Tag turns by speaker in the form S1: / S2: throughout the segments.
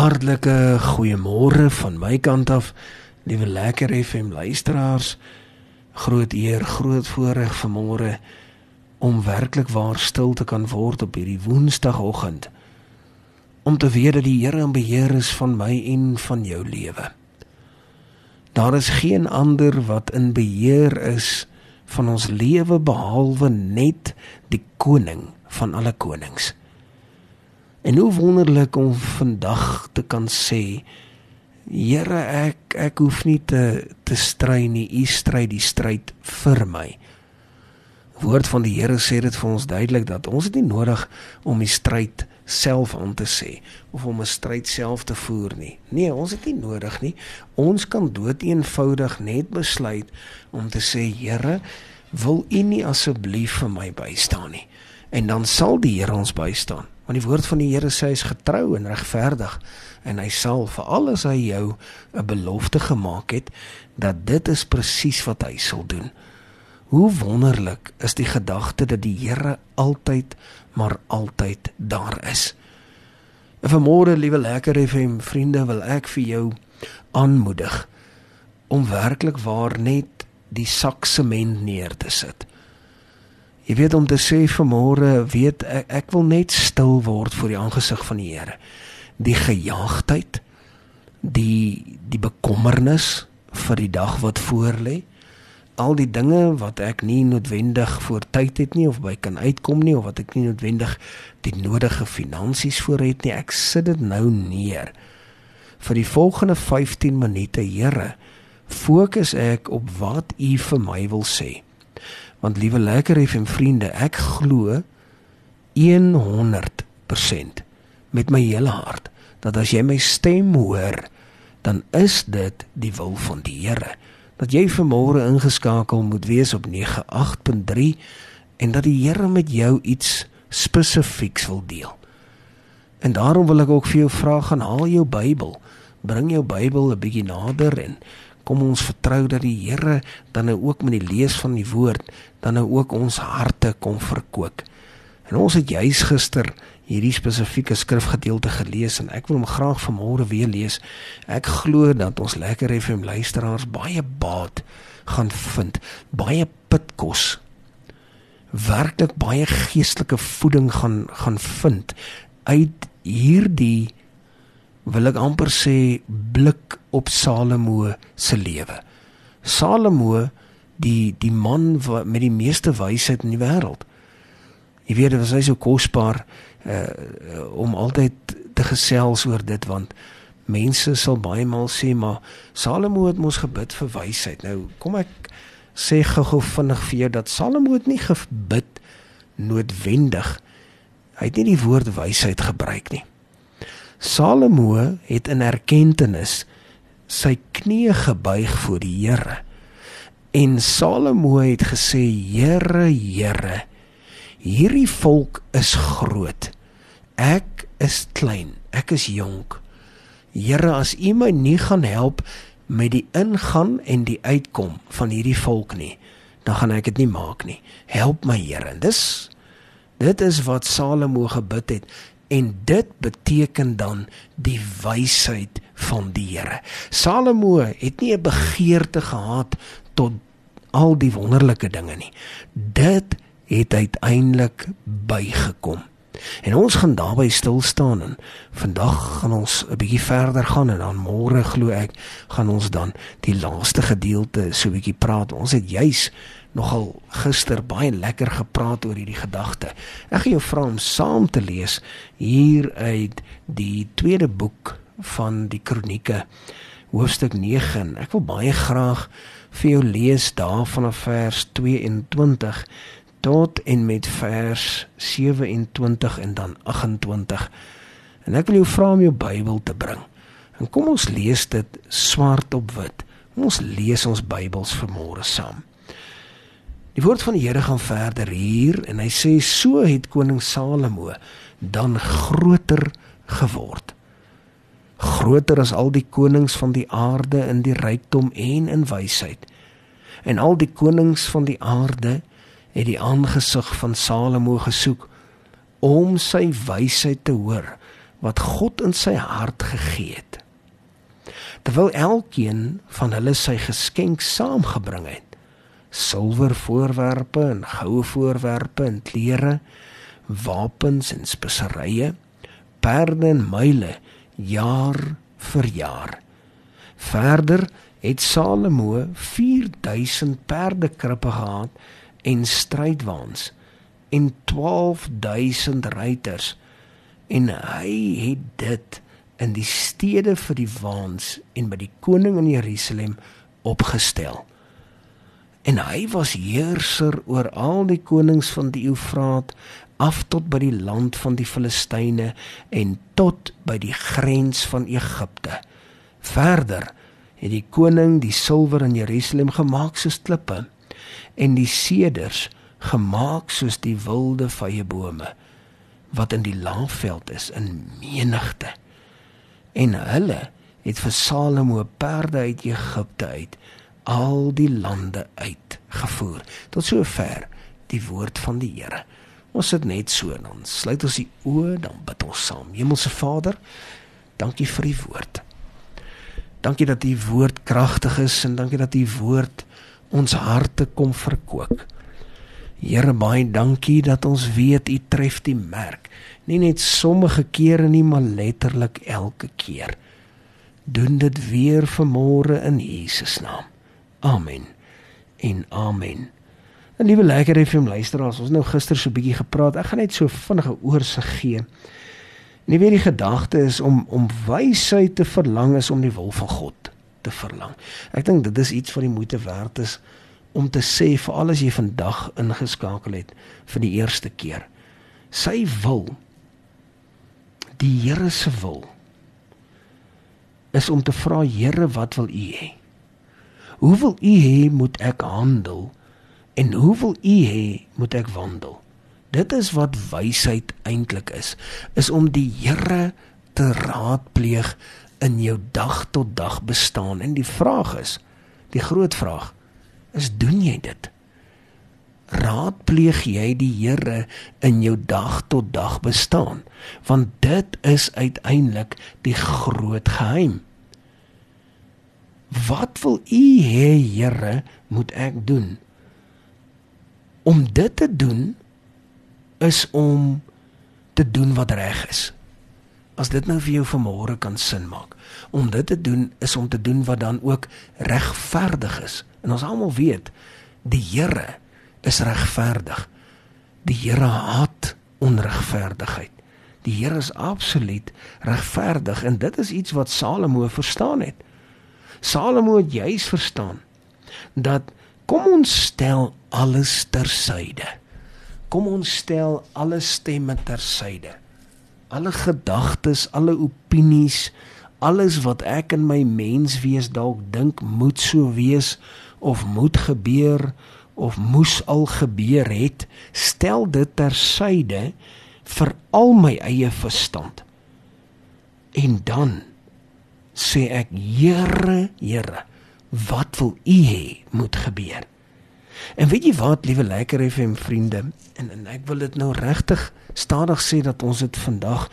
S1: Hartlike goeiemôre van my kant af, liewe lekker FM luisteraars. Groot eer, groot voorreg vanmôre om werklik waar stil te kan word op hierdie Woensdagoggend. Om te weet dat die Here in beheer is van my en van jou lewe. Daar is geen ander wat in beheer is van ons lewe behalwe net die koning van alle konings. En hoe wonderlik om vandag te kan sê Here ek ek hoef nie te te stry nie u stry die stryd vir my. Woord van die Here sê dit vir ons duidelik dat ons dit nie nodig om die stryd self aan te sê of om 'n stryd self te voer nie. Nee, ons het nie nodig nie. Ons kan doeteenvoudig net besluit om te sê Here, wil U nie asseblief vir my bystaan nie? En dan sal die Here ons bystaan want die woord van die Here sê hy is getrou en regverdig en hy sal vir alles hy jou 'n belofte gemaak het dat dit is presies wat hy sal doen. Hoe wonderlik is die gedagte dat die Here altyd maar altyd daar is. En vanmôre, liewe lekker FM vriende, wil ek vir jou aanmoedig om werklik waar net die sak sement neer te sit Jy weet om te sê vanmôre weet ek, ek wil net stil word voor die aangesig van die Here. Die gejaagdheid, die die bekommernis vir die dag wat voorlê, al die dinge wat ek nie noodwendig voor tyd het nie of by kan uitkom nie of wat ek nie noodwendig die nodige finansies voor het nie, ek sit dit nou neer. Vir die volgende 15 minute, Here, fokus ek op wat U vir my wil sê. Want liewe lekker FM vriende, ek glo 100% met my hele hart dat as jy my stem hoor, dan is dit die wil van die Here. Dat jy vanmôre ingeskakel moet wees op 98.3 en dat die Here met jou iets spesifieks wil deel. En daarom wil ek ook vir jou vra gaan haal jou Bybel. Bring jou Bybel 'n bietjie nader en kom ons vertrou dat die Here dan nou ook met die lees van die woord dan nou ook ons harte kom verkoop. En ons het juis gister hierdie spesifieke skrifgedeelte gelees en ek wil hom graag vanmôre weer lees. Ek glo dat ons lekker FM luisteraars baie baat gaan vind, baie pitkos. Werklik baie geestelike voeding gaan gaan vind uit hierdie wil ek amper sê blik op Salomo se lewe. Salomo die die man wat met die meeste wysheid in die wêreld. Jy weet dit was hy so kosbaar uh om altyd te gesels oor dit want mense sal baie maal sê maar Salomo het mos gebid vir wysheid. Nou kom ek sê gou-gou vinnig vir jou dat Salomo het nie gebid noodwendig. Hy het nie die woord wysheid gebruik nie. Salomo het in erkenning sy knieë gebuig voor die Here. En Salomo het gesê: "Here, Here, hierdie volk is groot. Ek is klein. Ek is jonk. Here, as U my nie gaan help met die ingaan en die uitkom van hierdie volk nie, dan gaan ek dit nie maak nie. Help my, Here." Dis dit is wat Salomo gebid het en dit beteken dan die wysheid van die Here. Salomo het nie 'n begeerte gehad tot al die wonderlike dinge nie. Dit het uiteindelik bygekom. En ons gaan daarby stil staan en vandag gaan ons 'n bietjie verder gaan en dan môre glo ek gaan ons dan die laaste gedeelte so 'n bietjie praat. Ons het juis nogal gister baie lekker gepraat oor hierdie gedagte. Ek gaan jou vra om saam te lees hier uit die tweede boek van die Kronieke hoofstuk 9. Ek wil baie graag vir jou lees daar vanaf vers 22 tot en met vers 27 en dan 28. En ek wil jou vra om jou Bybel te bring. En kom ons lees dit swart op wit. Ons lees ons Bybels vanmôre saam. Die woord van die Here gaan verder hier en hy sê so het koning Salomo dan groter geword. Groter as al die konings van die aarde in die rykdom en in wysheid. En al die konings van die aarde het die aangesig van Salomo gesoek om sy wysheid te hoor wat God in sy hart gegee het. Terwyl elkeen van hulle sy geskenk saamgebring het. Silwer voorwerpe en goue voorwerpe en klere, wapens en speserye, perde en myle jaar vir jaar. Verder het Salomo 4000 perdekrippe gehad en strydwaans en 12000 ruiters en hy het dit in die stede vir die waans en by die koning in Jerusalem opgestel. En hy was heerser oor al die konings van die Eufraat af tot by die land van die Filistyne en tot by die grens van Egipte. Verder het die koning die silwer in Jerusalem gemaak soos klippe en die seders gemaak soos die wilde vrye bome wat in die laafveld is in menigte en hulle het vir Salomo perde uit Egipte uit al die lande uit gevoer tot sover die woord van die Here ons sit net so dan sluit ons die oë dan bid ons saam Hemelse Vader dankie vir die woord dankie dat u woord kragtig is en dankie dat u woord ons harte kom verkoop Here baie dankie dat ons weet u tref die merk. Nie net sommige kere nie, maar letterlik elke keer. Doen dit weer vanmôre in Jesus naam. Amen. En amen. En liewe lekker FM luisteraars, ons nou gister so 'n bietjie gepraat. Ek gaan net so vinnige oorsig gee. En jy weet die gedagte is om om wysheid te verlang is om die wil van God te verlang. Ek dink dit is iets wat die moeite werd is om te sê vir al as jy vandag ingeskakel het vir die eerste keer. Sy wil die Here se wil is om te vra Here, wat wil U hê? Hoe wil U hê moet ek handel en hoe wil U hê moet ek wandel? Dit is wat wysheid eintlik is, is om die Here te raadpleeg in jou dag tot dag bestaan en die vraag is, die groot vraag, is doen jy dit? Raadpleeg jy die Here in jou dag tot dag bestaan? Want dit is uiteindelik die groot geheim. Wat wil U hê, Here, moet ek doen? Om dit te doen is om te doen wat reg is. As dit nou vir jou vanmôre kan sin maak. Om dit te doen is om te doen wat dan ook regverdig is. En ons almal weet die Here is regverdig. Die Here haat onregverdigheid. Die Here is absoluut regverdig en dit is iets wat Salomo verstaan het. Salomo het juis verstaan dat kom ons stel alles tersyde. Kom ons stel alle stemme tersyde. Alle gedagtes, alle opinies, alles wat ek in my menswees dalk dink moet so wees of moet gebeur of moes al gebeur het, stel dit tersyde vir al my eie verstand. En dan sê ek, Here, Here, wat wil U hê moet gebeur? En weet jy wat, liewe lekker FM vriende, en, en ek wil dit nou regtig stadig sê dat ons dit vandag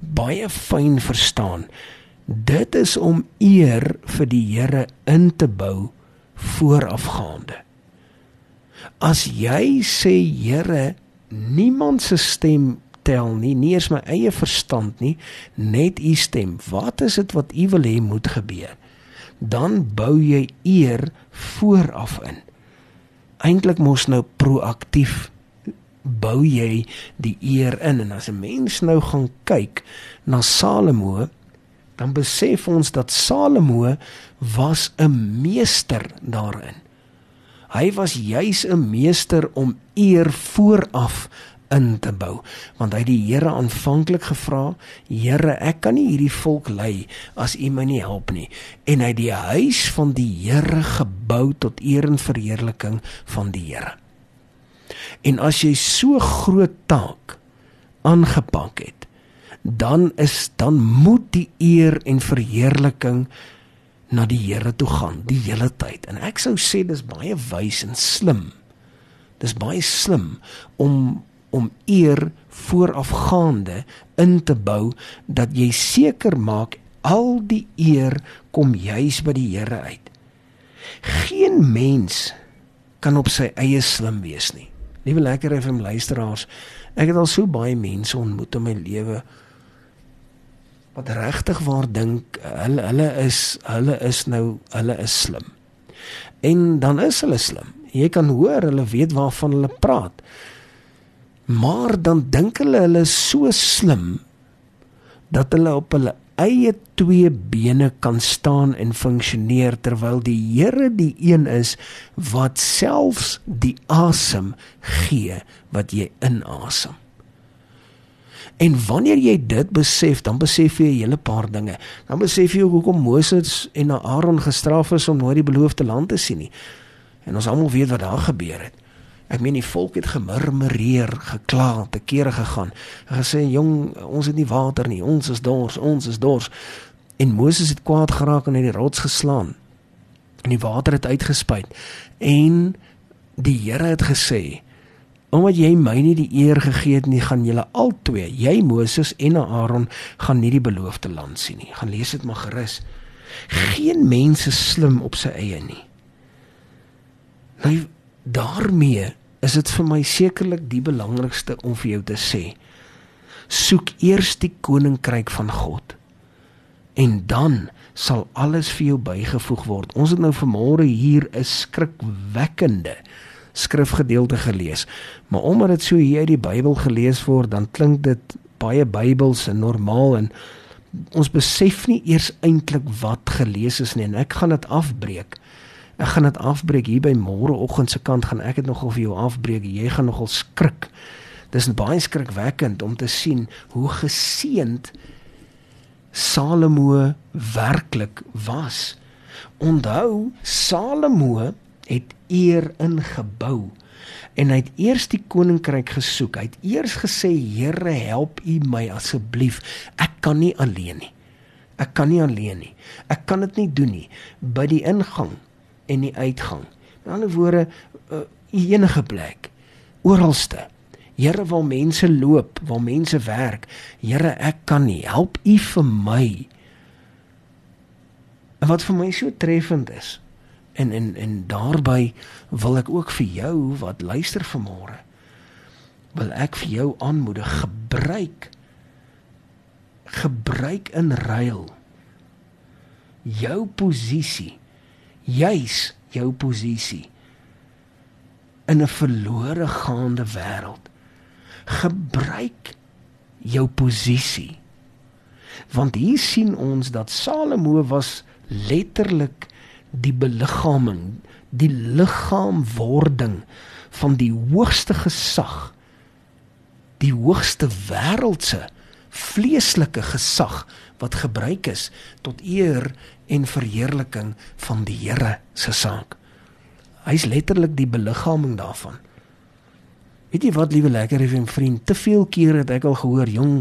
S1: baie fyn verstaan. Dit is om eer vir die Here in te bou voorafgaande. As jy sê Here, niemand se stem tel nie, nie eens my eie verstand nie, net u stem. Wat is dit wat u wil hê moet gebeur? Dan bou jy eer vooraf in. Eintlik mos nou proaktief bou jy die eer in en as 'n mens nou gaan kyk na Salomo dan besef ons dat Salomo was 'n meester daarin. Hy was juis 'n meester om eer vooraf in te bou want hy het die Here aanvanklik gevra Here ek kan nie hierdie volk lei as U my nie help nie en hy het die huis van die Here gebou tot eer en verheerliking van die Here en as jy so groot taak aangepak het dan is dan moet die eer en verheerliking na die Here toe gaan die hele tyd. En ek sou sê dis baie wys en slim. Dis baie slim om om eer voorafgaande in te bou dat jy seker maak al die eer kom juis by die Here uit. Geen mens kan op sy eie slim wees nie. Liewe lekker FM luisteraars, ek het al so baie mense ontmoet in my lewe wat regtig waar dink hulle hulle is hulle is nou hulle is slim. En dan is hulle slim. Jy kan hoor hulle weet waarvan hulle praat. Maar dan dink hulle hulle is so slim dat hulle op hulle eie twee bene kan staan en funksioneer terwyl die Here die een is wat selfs die asem gee wat jy inasem. En wanneer jy dit besef, dan besef jy 'n hele paar dinge. Dan besef jy hoekom Moses en Aaron gestraf is om nooit die beloofde land te sien nie. En ons almal weet wat daar gebeur het. Ek meen die volk het gemurmureer, gekla, te kere gegaan. Hulle gesê, "Jong, ons het nie water nie. Ons is dors, ons is dors." En Moses het kwaad geraak en het die rots geslaan. En die water het uitgespuit. En die Here het gesê, "Omdat jy my nie die eer gegee het nie, gaan julle albei, jy Moses en Aaron, gaan nie die beloofde land sien nie." Gaan lees dit maar gerus. Geen mens is slim op sy eie nie. Nou daarmee is dit vir my sekerlik die belangrikste om vir jou te sê. Soek eers die koninkryk van God en dan sal alles vir jou bygevoeg word. Ons het nou vanmôre hier 'n skrikwekkende skrifgedeelte gelees. Maar omdat dit so hier uit die Bybel gelees word, dan klink dit baie Bybels en normaal en ons besef nie eers eintlik wat gelees is nie en ek gaan dit afbreek. Ek gaan dit afbreek hier by môreoggend se kant gaan ek dit nogal vir jou afbreek. Jy gaan nogal skrik. Dis baie skrikwekkend om te sien hoe geseend Salomo werklik was. Onthou, Salomo het eer ingebou en hy het eers die koninkryk gesoek. Hy het eers gesê, Here, help U my asseblief. Ek kan nie alleen nie. Ek kan nie alleen nie. Ek kan dit nie doen nie. By die ingang en die uitgang. In ander woorde, uh, enige plek, oralste. Here, waar mense loop, waar mense werk, Here, ek kan nie help U vir my. En wat vir my so treffend is, en en en daarbey wil ek ook vir jou wat luister vanmôre, wil ek vir jou aanmoedig gebruik gebruik in ruil jou posisie juis jou posisie in 'n verlore gaande wêreld. Gebruik jou posisie. Want hier sien ons dat Salomo was letterlik die beliggaaming, die liggaamwording van die hoogste gesag, die hoogste wêreldse vleeslike gesag wat gebruik is tot eer en verheerliking van die Here se saak. Hy's letterlik die beliggaaming daarvan. Weet jy wat, liewe lekker effe vriend, te veel kere het ek al gehoor, jong,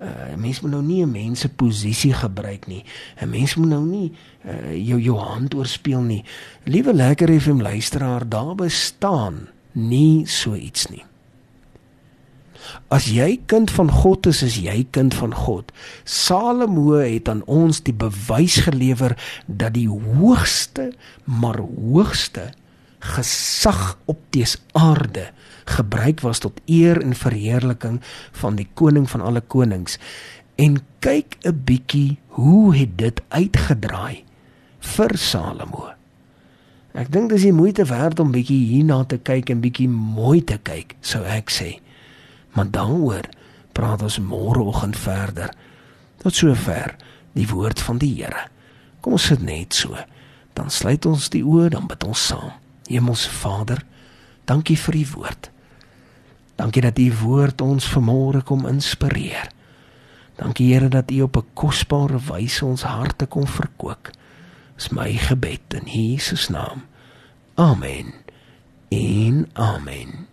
S1: uh, mens moet nou nie 'n mens se posisie gebruik nie. 'n Mens moet nou nie uh, jou jou hand oorspeel nie. Liewe lekker effe luisteraar, daar bestaan nie so iets nie. As jy kind van God is, is jy kind van God. Salomo het aan ons die bewys gelewer dat die hoogste, maar hoogste gesag op dese aarde gebruik was tot eer en verheerliking van die koning van alle konings. En kyk 'n bietjie hoe het dit uitgedraai vir Salomo. Ek dink dis die moeite werd om bietjie hierna te kyk en bietjie mooi te kyk, sou ek sê. Maar daaroor praat ons môreoggend verder. Tot sover die woord van die Here. Kom ons sit net so. Dan sluit ons die oë, dan bid ons saam. Hemelse Vader, dankie vir u woord. Dankie dat u woord ons vanmôre kom inspireer. Dankie Here dat u op 'n kosbare wyse ons harte kom verkoop. Dis my gebed in Jesus naam. Amen. En amen.